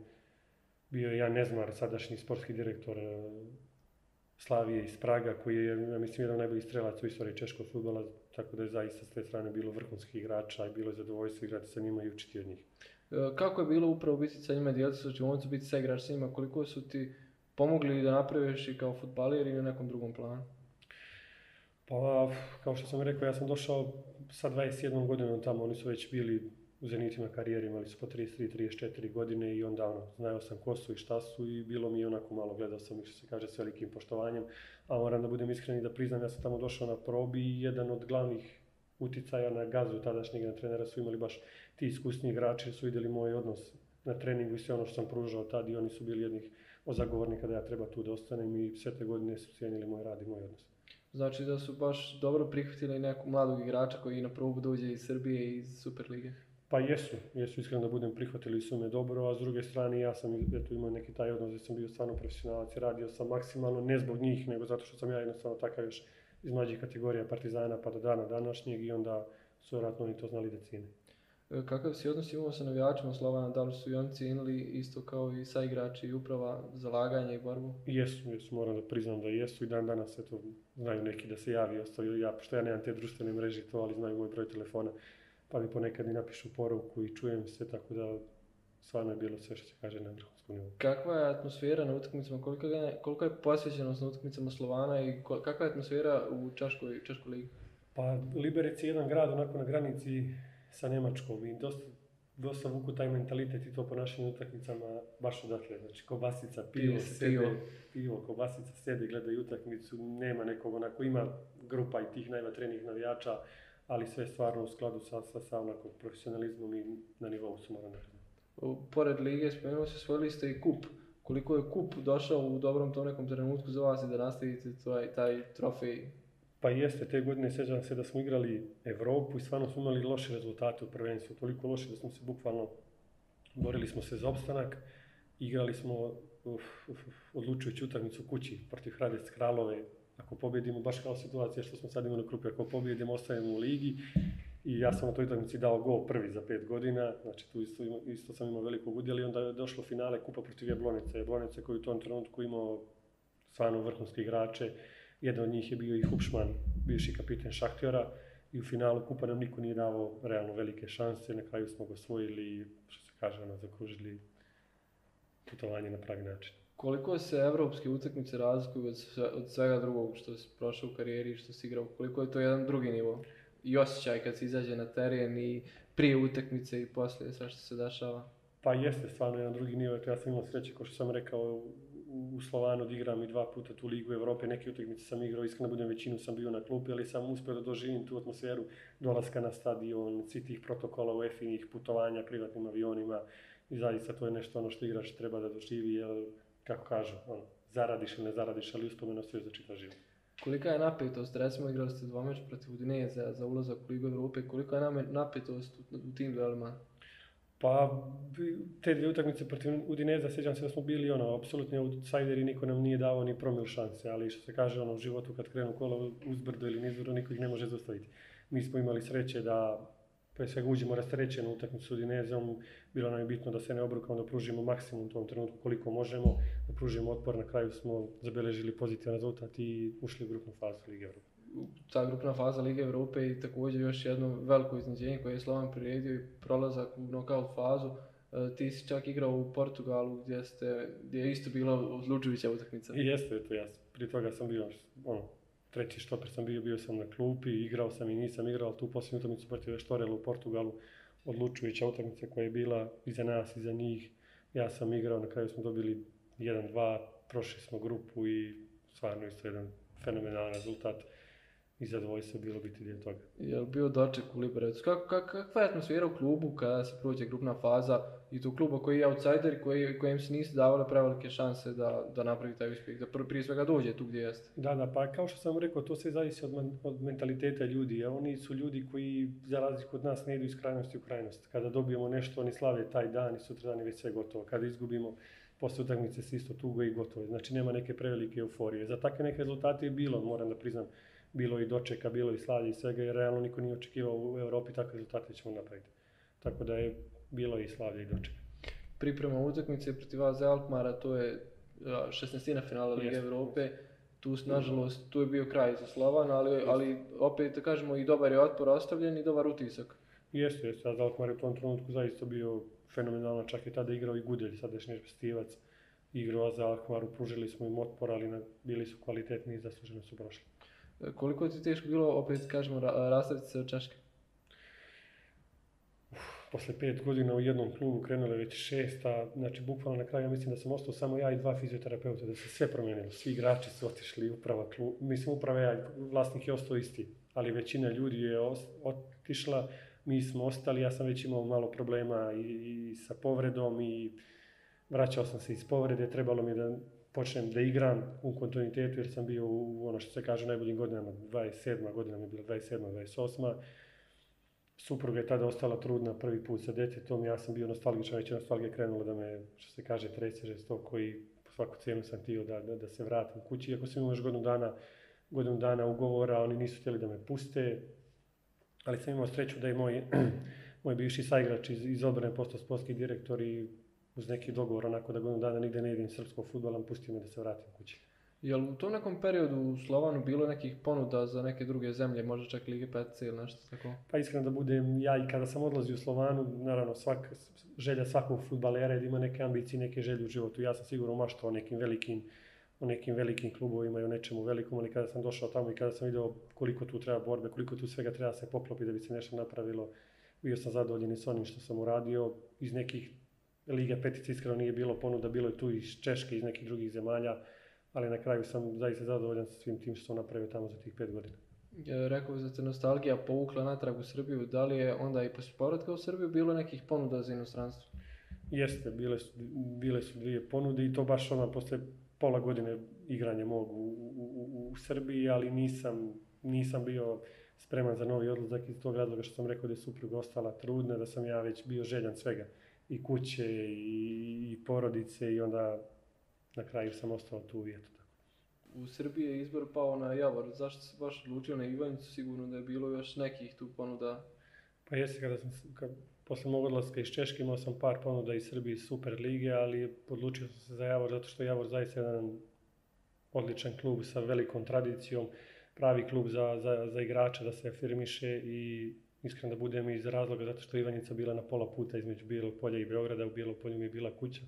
bio je Jan Nezmar, sadašnji sportski direktor e, Slavije iz Praga, koji je, mislim, jedan najbolji strelac u istoriji češkog futbola, tako da je zaista s te strane bilo vrhunskih igrača i bilo je zadovoljstvo igrati sa njima i učiti od njih. E, kako je bilo upravo biti sa njima djeca, biti sa igrač koliko su ti pomogli da napraviš i kao futbaler i na nekom drugom planu? Pa, kao što sam rekao, ja sam došao sa 21 godinom tamo, oni su već bili u zenitima karijeri, imali su po 33-34 godine i onda ono, znao sam ko su i šta su i bilo mi je onako malo, gledao sam ih što se kaže s velikim poštovanjem, a moram da budem iskren i da priznam, ja sam tamo došao na probi i jedan od glavnih uticaja na gazu tadašnjeg na trenera su imali baš ti iskusni igrači, su vidjeli moj odnos na treningu i sve ono što sam pružao tad i oni su bili jednih od zagovornika da ja treba tu da ostanem i sve te godine su cijenili moj rad i moj odnos. Znači da su baš dobro prihvatili nekog mladog igrača koji na prvu dođe iz Srbije i iz Superlige. Pa jesu, jesu iskreno da budem prihvatili su me dobro, a s druge strane ja sam eto, imao neki taj odnos da sam bio stvarno profesionalac i radio sam maksimalno ne zbog njih nego zato što sam ja jednostavno takav još iz mlađih kategorija Partizana pa do dana današnjeg i onda su vjerojatno oni to znali da E, kakav si odnos imao sa navijačima Slovana? Da li su i oni cijenili isto kao i sa igrači i uprava zalaganje i borbu? Jesu, jesu, moram da priznam da jesu i dan danas eto, znaju neki da se javi, ostaju ja, pošto ja nemam te društvene mreže to, ali znaju moj broj telefona, pa mi ponekad i napišu poruku i čujem se, tako da stvarno je bilo sve što se kaže na vrhunskom nivou. Kakva je atmosfera na utakmicama, koliko je, je posvećenost na utakmicama Slovana i kakva je atmosfera u Čaškoj, ligi? Pa Liberec je jedan grad onako na granici sa Njemačkom i dosta, dosta vuku taj mentalitet i to po našim utakmicama baš odatle. Znači, kobasica, pivo, pivo, sede, pivo. pivo kobasica, sede, gledaju utakmicu, nema nekog onako, ima grupa i tih najvatrenijih navijača, ali sve stvarno u skladu sa, sa, sa onako, profesionalizmom i na nivou su moram Pored lige, spomenuo se svojili ste i kup. Koliko je kup došao u dobrom tom nekom trenutku za vas i da nastavite taj, taj trofej pa jeste, te godine sjećam se da smo igrali Evropu i stvarno smo imali loše rezultate u prvenstvu, toliko loše da smo se bukvalno borili smo se za opstanak, igrali smo odlučujući uf, utakmicu kući protiv Hradec Kralove, ako pobjedimo, baš kao situacija što smo sad imali krupe, ako pobjedimo ostajemo u ligi i ja sam na toj utakmici dao gol prvi za pet godina, znači tu isto, sam imao velikog udjela i onda je došlo finale kupa protiv Jablonice, Jablonice koji u tom trenutku imao stvarno vrhunske igrače, jedan od njih je bio i Hupšman, bivši kapiten Šahtjora i u finalu kupa nam niko nije dao realno velike šanse, na kraju smo ga osvojili što se kaže, ono, zakružili putovanje na pravi način. Koliko se evropske utakmice razlikuju od svega drugog što si prošao u karijeri i što si igrao? Koliko je to jedan drugi nivo? I osjećaj kad se izađe na teren i prije utakmice i poslije, sve što se dešava? Pa jeste stvarno jedan drugi nivo, ja sam imao sreće, kao što sam rekao, u, Slovanu odigram i dva puta tu Ligu Evrope, neke utakmice sam igrao, iskreno budem većinu sam bio na klupi, ali sam uspio da doživim tu atmosferu dolaska na stadion, svi tih protokola u efinih, putovanja privatnim avionima i zaista to je nešto ono što igrač treba da doživi, jer kako kažu, ono, zaradiš ili ne zaradiš, ali uspomenu sve za čitav život. Kolika je napetost, recimo igrali ste protiv Udineze za, ulazak u Ligu Evrope, kolika je napetost u, u tim duelima? Pa te dvije utakmice protiv Udineza, sjećam se da smo bili ono, apsolutni outsideri, niko nam nije davao ni promil šanse, ali što se kaže ono, u životu kad krenu kola uzbrdo ili nizbrdo, niko ih ne može zaustaviti. Mi smo imali sreće da pre svega uđemo u utakmicu s Udinezom, bilo nam je bitno da se ne obrukamo, da pružimo maksimum u tom trenutku koliko možemo, da pružimo otpor, na kraju smo zabeležili pozitivan rezultat i ušli u grupnu fazu Lige Evropa ta grupna faza Lige Evrope i također još jedno veliko iznenađenje koje je Slovan priredio i prolazak u knockout fazu. E, ti si čak igrao u Portugalu gdje, je isto bila odlučujuća utakmica. I jeste, to ja prije toga sam bio ono, treći štoper sam bio, bio sam na klupi, igrao sam i nisam igrao, tu posljednju utakmicu protiv Štorela u Portugalu odlučujuća utakmica koja je bila iza nas, i za njih. Ja sam igrao, na kraju smo dobili 1-2, prošli smo grupu i stvarno isto jedan fenomenalan rezultat i zadovoljstvo bilo biti dio toga. Jel bio doček u Liberecu? kakva je atmosfera u klubu kada se prođe grupna faza i to kluba koji je outsider koji, kojem se nisu davale prevelike šanse da, da napravi taj uspjeh, da pr- prije svega dođe tu gdje jeste? Da, da, pa kao što sam rekao, to sve zavisi od, od mentaliteta ljudi, a oni su ljudi koji za razliku od nas ne idu iz krajnosti u krajnost. Kada dobijemo nešto, oni slave taj dan i sutra dan je već sve gotovo. Kada izgubimo, posle utakmice se isto tugo i gotovo. Znači nema neke prevelike euforije. Za takve neke rezultate je bilo, moram da priznam, bilo i dočeka, bilo i slavlje i svega, jer realno niko nije očekivao u Europi takve rezultate ćemo napraviti. Tako da je bilo i slavlje i dočeka. Priprema utakmice protiv AZ Alkmara, to je 16. finala Lige Europe. Tu, mhm. nažalost, tu je bio kraj za Slovan, ali, ali opet, da kažemo, i dobar je otpor ostavljen i dobar utisak. Jeste, jeste. AZ Alkmar je u tom trenutku zaista bio fenomenalno čak je tada igrao i Gudelj, sadašnji Stivac igrao za Alkmaru, pružili smo im otpor, ali bili su kvalitetni i zasluženo su prošli. Koliko je ti teško bilo, opet kažemo, rastaviti se od Čaške? posle pet godina u jednom klubu krenulo već šest, znači bukvalno na kraju mislim da sam ostao samo ja i dva fizioterapeuta, da se sve promijenilo, svi igrači su otišli, uprava klub, mislim uprava ja, vlasnik je ostao isti, ali većina ljudi je otišla, mi smo ostali, ja sam već imao malo problema i, i sa povredom i vraćao sam se iz povrede, trebalo mi da počnem da igram u kontinuitetu jer sam bio u ono što se kaže najboljim godinama, 27. godina mi je bila 27. 28. Supruga je tada ostala trudna prvi put sa djetetom, ja sam bio nostalgičan, već je nostalgija krenula da me, što se kaže, trese to koji po svaku cijenu sam htio da, se vratim kući. Iako sam imao još godinu dana, godinu dana ugovora, oni nisu htjeli da me puste, ali sam imao sreću da je moj, <clears throat> moj bivši saigrač iz, iz odbrane postao sportski direktor i uz neki dogovor onako da godinu dana nigdje ne idem srpskog futbola, pusti me da se vratim kući. Jel u tom nekom periodu u Slovanu bilo nekih ponuda za neke druge zemlje, možda čak Lige Petice ili nešto tako? Pa iskreno da budem, ja i kada sam odlazio u Slovanu, naravno svak, želja svakog futbalera je da ima neke ambicije, neke želje u životu. Ja sam sigurno maštao o nekim velikim, o nekim velikim klubovima i o nečemu velikom, ali kada sam došao tamo i kada sam vidio koliko tu treba borbe, koliko tu svega treba se poklopiti da bi se nešto napravilo, bio sam zadovoljen i s onim što sam uradio iz nekih Liga Petice iskreno nije bilo ponuda, bilo je tu iz Češke, iz nekih drugih zemalja, ali na kraju sam zaista zadovoljan sa svim tim što sam napravio tamo za tih pet godina. Rekao rekao da te nostalgija povukla natrag u Srbiju, da li je onda i poslije povratka u Srbiju bilo nekih ponuda za inostranstvo? Jeste, bile su, bile su dvije ponude i to baš ono posle pola godine igranja mog u, u, u Srbiji, ali nisam, nisam bio spreman za novi odlazak iz tog razloga što sam rekao da je supruga ostala trudna, da sam ja već bio željan svega i kuće i, i porodice i onda na kraju sam ostao tu i tako. U Srbiji je izbor pao na Javor, zašto se baš odlučio na Ivanjicu, sigurno da je bilo još nekih tu ponuda? Pa jeste, kada sam, kad, posle mog odlaska iz Češke imao sam par ponuda iz Srbije iz Super Lige, ali odlučio sam se za Javor zato što Javor zaista jedan odličan klub sa velikom tradicijom, pravi klub za, za, za igrača da se afirmiše i Iskreno da budem iz razloga zato što Ivanjica bila na pola puta između Bijelog polja i Beograda, u bjelopolju polju mi je bila kuća,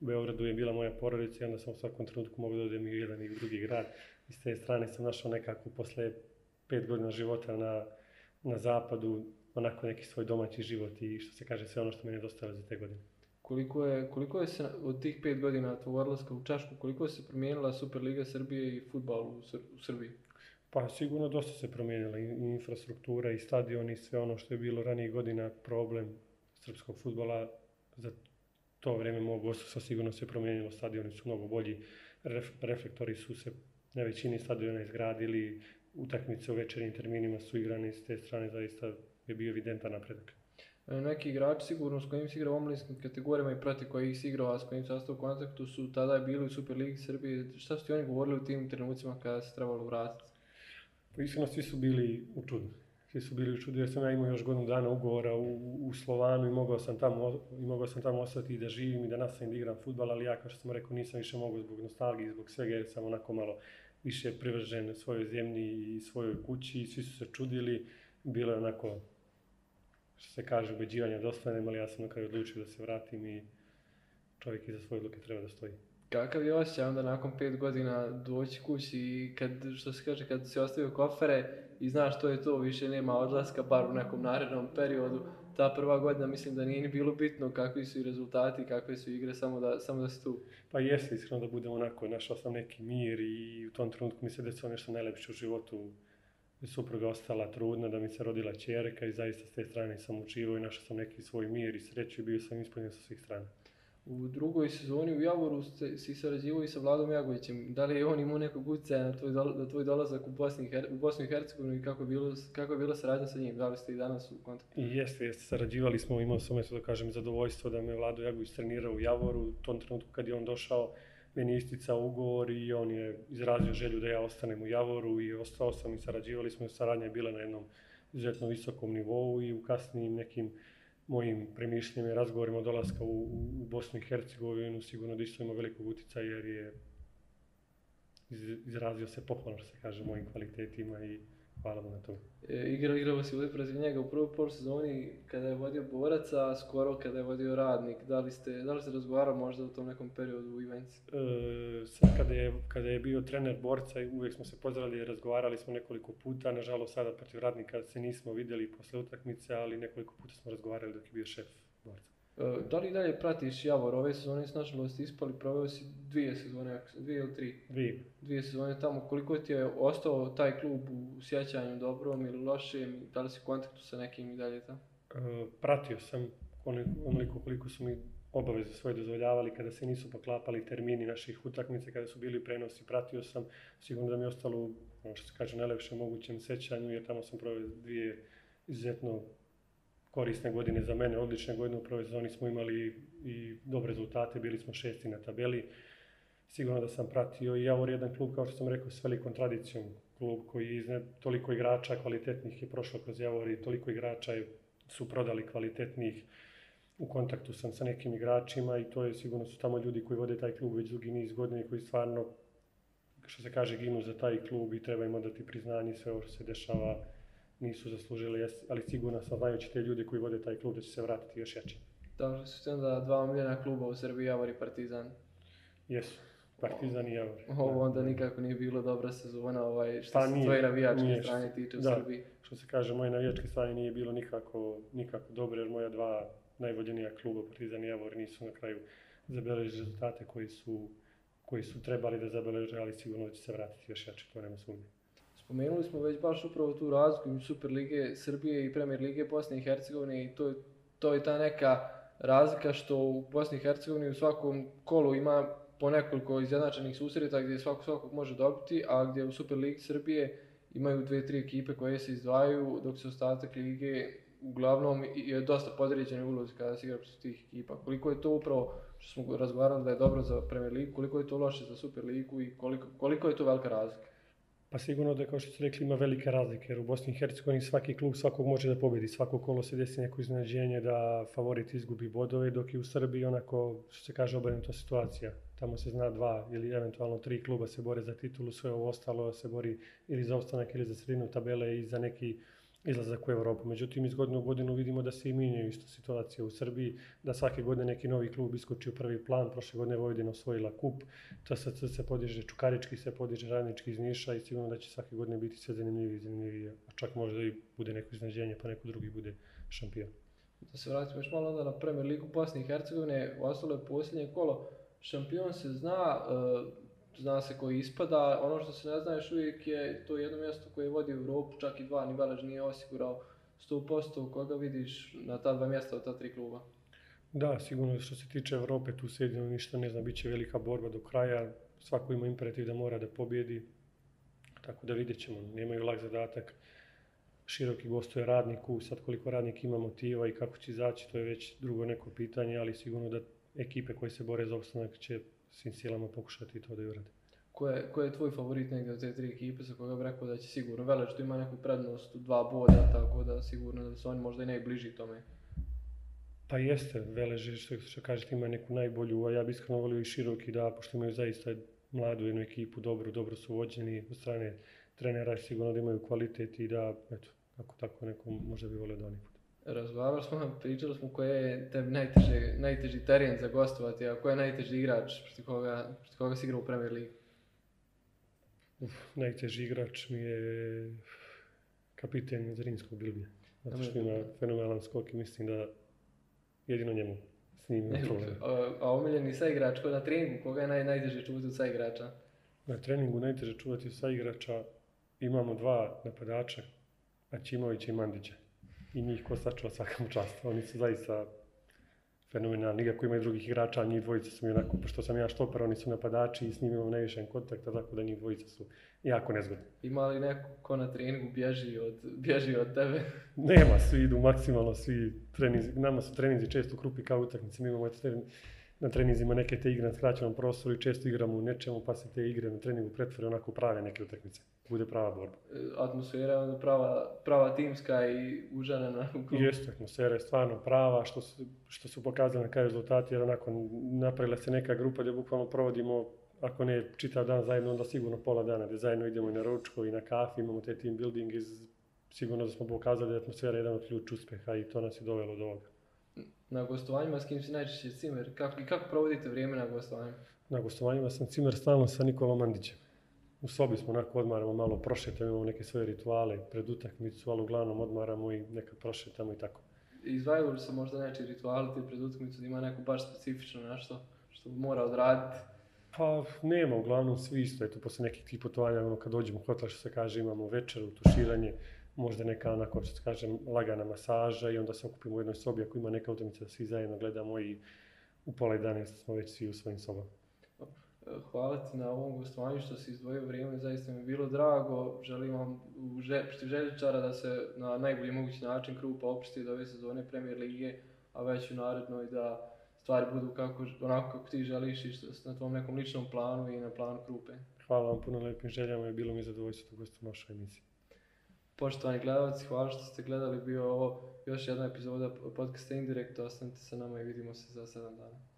u Beogradu je bila moja porodica i onda sam u svakom trenutku mogao da odem i u jedan i drugi grad. I s te strane sam našao nekako posle pet godina života na, na zapadu onako neki svoj domaći život i što se kaže sve ono što me je nedostajalo za te godine. Koliko je, koliko je se od tih pet godina tvoj odlaska u Čašku, koliko je se promijenila Superliga Srbije i futbal u, u Srbiji? Pa sigurno dosta se promijenila i infrastruktura i stadioni i sve ono što je bilo ranijih godina problem srpskog futbola za to vrijeme mog osoba sigurno se promijenilo, stadioni su mnogo bolji, reflektori su se na većini stadiona izgradili, utakmice u večernjim terminima su igrane s te strane zaista je bio evidentan napredak. E, neki igrači sigurno s kojim si igrao u omladinskim kategorijama i prati ih si igrao, a s kojim sam u kontaktu su tada bili u Superligi Srbije. Šta su ti oni govorili u tim trenucima kada se trebalo vratiti? Pa svi su bili u čudu. Svi su bili u čudu jer sam ja imao još godinu dana ugovora u, u Slovanu i mogao sam tamo, i mogao sam tamo ostati i da živim i da nastavim da igram futbal, ali ja kao što sam rekao nisam više mogao zbog nostalgije, zbog svega jer sam onako malo više privržen svojoj zemlji i svojoj kući i svi su se čudili. Bilo je onako, što se kaže, ubeđivanja dosta ostanem, ali ja sam na odlučio da se vratim i čovjek iza svoje odluke treba da stoji kakav je osjećaj onda nakon pet godina doći kući i kad, što se kaže, kad si ostavio kofere i znaš to je to, više nema odlaska, bar u nekom narednom periodu, ta prva godina mislim da nije ni bilo bitno kakvi su i rezultati, kakve su igre, samo da, samo da si tu. Pa jeste, iskreno da budem onako, našao sam neki mir i u tom trenutku mislim da je nešto najlepše u životu. Supruga ostala trudna, da mi se rodila čerka i zaista s te strane sam učivao i našao sam neki svoj mir i sreću i bio sam ispunjen sa svih strana u drugoj sezoni u Javoru si sarađivao i sa Vladom Jagovićem. Da li je on imao nekog utjecaja na tvoj, na tvoj dolazak u, Bosni, u i hercegovini i kako je, bilo, kako bila saradnja sa njim? Da li ste i danas u kontaktu? Jeste, jeste. Sarađivali smo, imao sam da kažem zadovoljstvo da me Vlado Jagović trenirao u Javoru. U tom trenutku kad je on došao, meni je isticao ugovor i on je izrazio želju da ja ostanem u Javoru i ostao sam i sarađivali smo. Saradnja je bila na jednom izuzetno visokom nivou i u kasnijim nekim mojim premišljenjima i razgovorima dolaska u, u Bosnu i Hercegovinu sigurno da isto ima velikog utjecaja jer je izrazio se pohvalno, se kaže, mojim kvalitetima i Hvala mu na to. E, igrao, igrao si uvijek protiv njega u prvoj pol sezoni kada je vodio boraca, a skoro kada je vodio radnik. Da li ste, da li ste razgovarali možda u tom nekom periodu u E, sad kada je, je bio trener borca uvijek smo se pozdravili, razgovarali smo nekoliko puta. Nažalost sada protiv radnika se nismo vidjeli posle utakmice, ali nekoliko puta smo razgovarali dok je bio šef borca. E, da li dalje pratiš Javor? Ove sezone s nažalost ispali, proveo si dvije sezone, dvije ili tri? Dvije. Dvije sezone tamo. Koliko ti je ostao taj klub u sjećanju dobrom ili lošem? Da li si u kontaktu sa nekim i dalje tamo? E, pratio sam onoliko koliko su mi obaveze svoje dozvoljavali kada se nisu poklapali termini naših utakmica, kada su bili prenosi, pratio sam. Sigurno da mi je ostalo, ono što se kaže, najlepše mogućem sećanju jer tamo sam proveo dvije izuzetno korisne godine za mene, odlične godine u prvoj zoni smo imali i dobre rezultate, bili smo šesti na tabeli. Sigurno da sam pratio i Javor jedan klub, kao što sam rekao, s velikom tradicijom. Klub koji je toliko igrača kvalitetnih je prošlo kroz Javor i toliko igrača su prodali kvalitetnih. U kontaktu sam sa nekim igračima i to je sigurno su tamo ljudi koji vode taj klub već dugi niz godina koji stvarno, što se kaže, ginu za taj klub i treba im odati priznanje sve ovo što se dešava nisu zaslužili, ali sigurno sam će te ljudi koji vode taj klub da će se vratiti još jače. Dobro, su onda dva omiljena kluba u Srbiji, Javor i Partizan. Jesu, Partizan i Javor. Ovo onda nikako nije bilo dobra sezona, ovaj, pa što se tvoje navijačke strane tiče u Srbiji. Što se kaže, moje navijačke strane nije bilo nikako, nikako dobro, jer moja dva najvoljenija kluba, Partizan i Javor, nisu na kraju zabeležili rezultate koji su, koji su trebali da zabeleže, ali sigurno će se vratiti još jače, to nema sumnje. Spomenuli smo već baš upravo tu razliku između Lige Srbije i Premier Lige Bosne i Hercegovine i to, to je ta neka razlika što u Bosni i Hercegovini u svakom kolu ima po nekoliko izjednačenih susreta gdje svako svakog može dobiti, a gdje u Superligi Srbije imaju dve, tri ekipe koje se izdvajaju, dok se ostatak lige uglavnom je dosta podređene ulozi kada se igra tih ekipa. Koliko je to upravo, što smo razgovarali da je dobro za Premier Ligu, koliko je to loše za Super Ligu i koliko, koliko je to velika razlika? Pa sigurno da kao što ste rekli ima velike razlike jer u Bosni i Hercegovini svaki klub svakog može da pobedi, svako kolo se desi neko iznenađenje da favorit izgubi bodove dok je u Srbiji onako što se kaže obrnuta situacija. Tamo se zna dva ili eventualno tri kluba se bore za titulu, sve ovo ostalo se bori ili za ostanak ili za sredinu tabele i za neki izlazak u Europu. Međutim, iz godine u godinu vidimo da se i minjaju isto situacije u Srbiji, da svake godine neki novi klub iskoči u prvi plan. Prošle godine Vojvodina osvojila kup, CSC se podiže, Čukarički se podiže, Radnički iz Niša i sigurno da će svake godine biti sve zanimljivije i zanimljivije. A čak možda i bude neko iznenađenje pa neko drugi bude šampion. Da se vratimo još malo onda na Premier ligu Bosne i Hercegovine, ostalo je posljednje kolo. Šampion se zna, e, zna se koji ispada. Ono što se ne zna još uvijek je to jedno mjesto koje vodi u Europu, čak i dva, ni nije osigurao 100%, koga vidiš na ta dva mjesta od ta tri kluba? Da, sigurno što se tiče Europe, tu se jedino ništa ne zna, bit će velika borba do kraja, svako ima imperativ da mora da pobjedi, tako da vidjet ćemo, nemaju lak zadatak, široki gostuje radniku, sad koliko radnik ima motiva i kako će izaći, to je već drugo neko pitanje, ali sigurno da ekipe koje se bore za opstanak će svim silama pokušati to da i Ko je, tvoj favorit negdje od te tri ekipe sa koga bi rekao da će sigurno Velež? tu ima neku prednost, dva boda, tako da sigurno da su oni možda i najbliži tome? Pa jeste, Velež, što, što kažete, ima neku najbolju, a ja bi iskreno volio i Široki da, pošto imaju zaista mladu jednu ekipu, dobro, dobro su vođeni od strane trenera, sigurno da imaju kvalitet i da, eto, ako tako neko možda bi volio da oni Razgovarali smo, pričali smo koji je tebi najteži, najteži teren za gostovati, a koji je najteži igrač koga, proti koga si igrao u Premier Ligi? najteži igrač mi je kapiten Zrinskog Bilbija. Zato što ima fenomenalan skok i mislim da jedino njemu s njim problem. A, omiljeni sa igrač, na treningu, koga je najteže čuvati od sa igrača? Na treningu najteže čuvati od sa igrača imamo dva napadača, Ačimovića i Mandića i njih sačuva svakam čast. Oni su zaista fenomenalni, iako imaju drugih igrača, njih dvojica su mi onako, pošto sam ja štoper, oni su napadači i s njim imam najviše kontakta, tako da njih dvojica su jako nezgodni. Ima li neko ko na treningu bježi od, bježi od tebe? <laughs> Nema, svi idu maksimalno, svi treningi. nama su trenizi često krupi kao utakmice, mi imamo na treninzima neke te igre na skraćenom prostoru i često igramo u nečemu, pa se te igre na treningu pretvore onako prave neke utakmice bude prava borba. E, atmosfera ono prava, prava timska i užarena Jeste, atmosfera je stvarno prava, što su, što su pokazali na kaj rezultati, jer onako napravila se neka grupa gdje bukvalno provodimo ako ne čitav dan zajedno, onda sigurno pola dana gdje zajedno idemo i na ručko i na kafi, imamo te team building i sigurno da smo pokazali da je atmosfera jedan od ključ uspjeha i to nas je dovelo do ovoga. Na gostovanjima s kim si najčešće cimer? Kako, kako provodite vrijeme na gostovanjima? Na gostovanjima sam cimer stalno sa Nikolom Mandićem u sobi smo onako odmaramo malo, prošetamo, imamo neke svoje rituale pred utakmicu, ali uglavnom odmaramo i neka prošetamo i tako. Izdvajaju li se možda neki rituali ti pred utakmicu ima neko baš specifično nešto što mora odraditi? Pa nema, uglavnom svi isto, eto, posle nekih tih putovanja, ono, kad dođemo u hotel, što se kaže, imamo večeru, tuširanje, možda neka onako, što se kaže, lagana masaža i onda se okupimo u jednoj sobi, ako ima neka utakmica da svi zajedno gledamo i u pola 11 smo već svi u svojim sobama hvala ti na ovom gostovanju što si izdvojio vrijeme, zaista mi je bilo drago. Želim vam u da se na najbolji mogući način krupa opšti do ove sezone Premier Lige, a već u narednoj da stvari budu kako, onako kako ti želiš i što, na tvom nekom ličnom planu i na planu krupe. Hvala vam puno lijepim željama i bilo mi je zadovoljstvo da gostom našoj emisiji. Poštovani gledalci, hvala što ste gledali. Bio ovo još jedna epizoda podcasta Indirekt, Ostanite sa nama i vidimo se za 7 dana.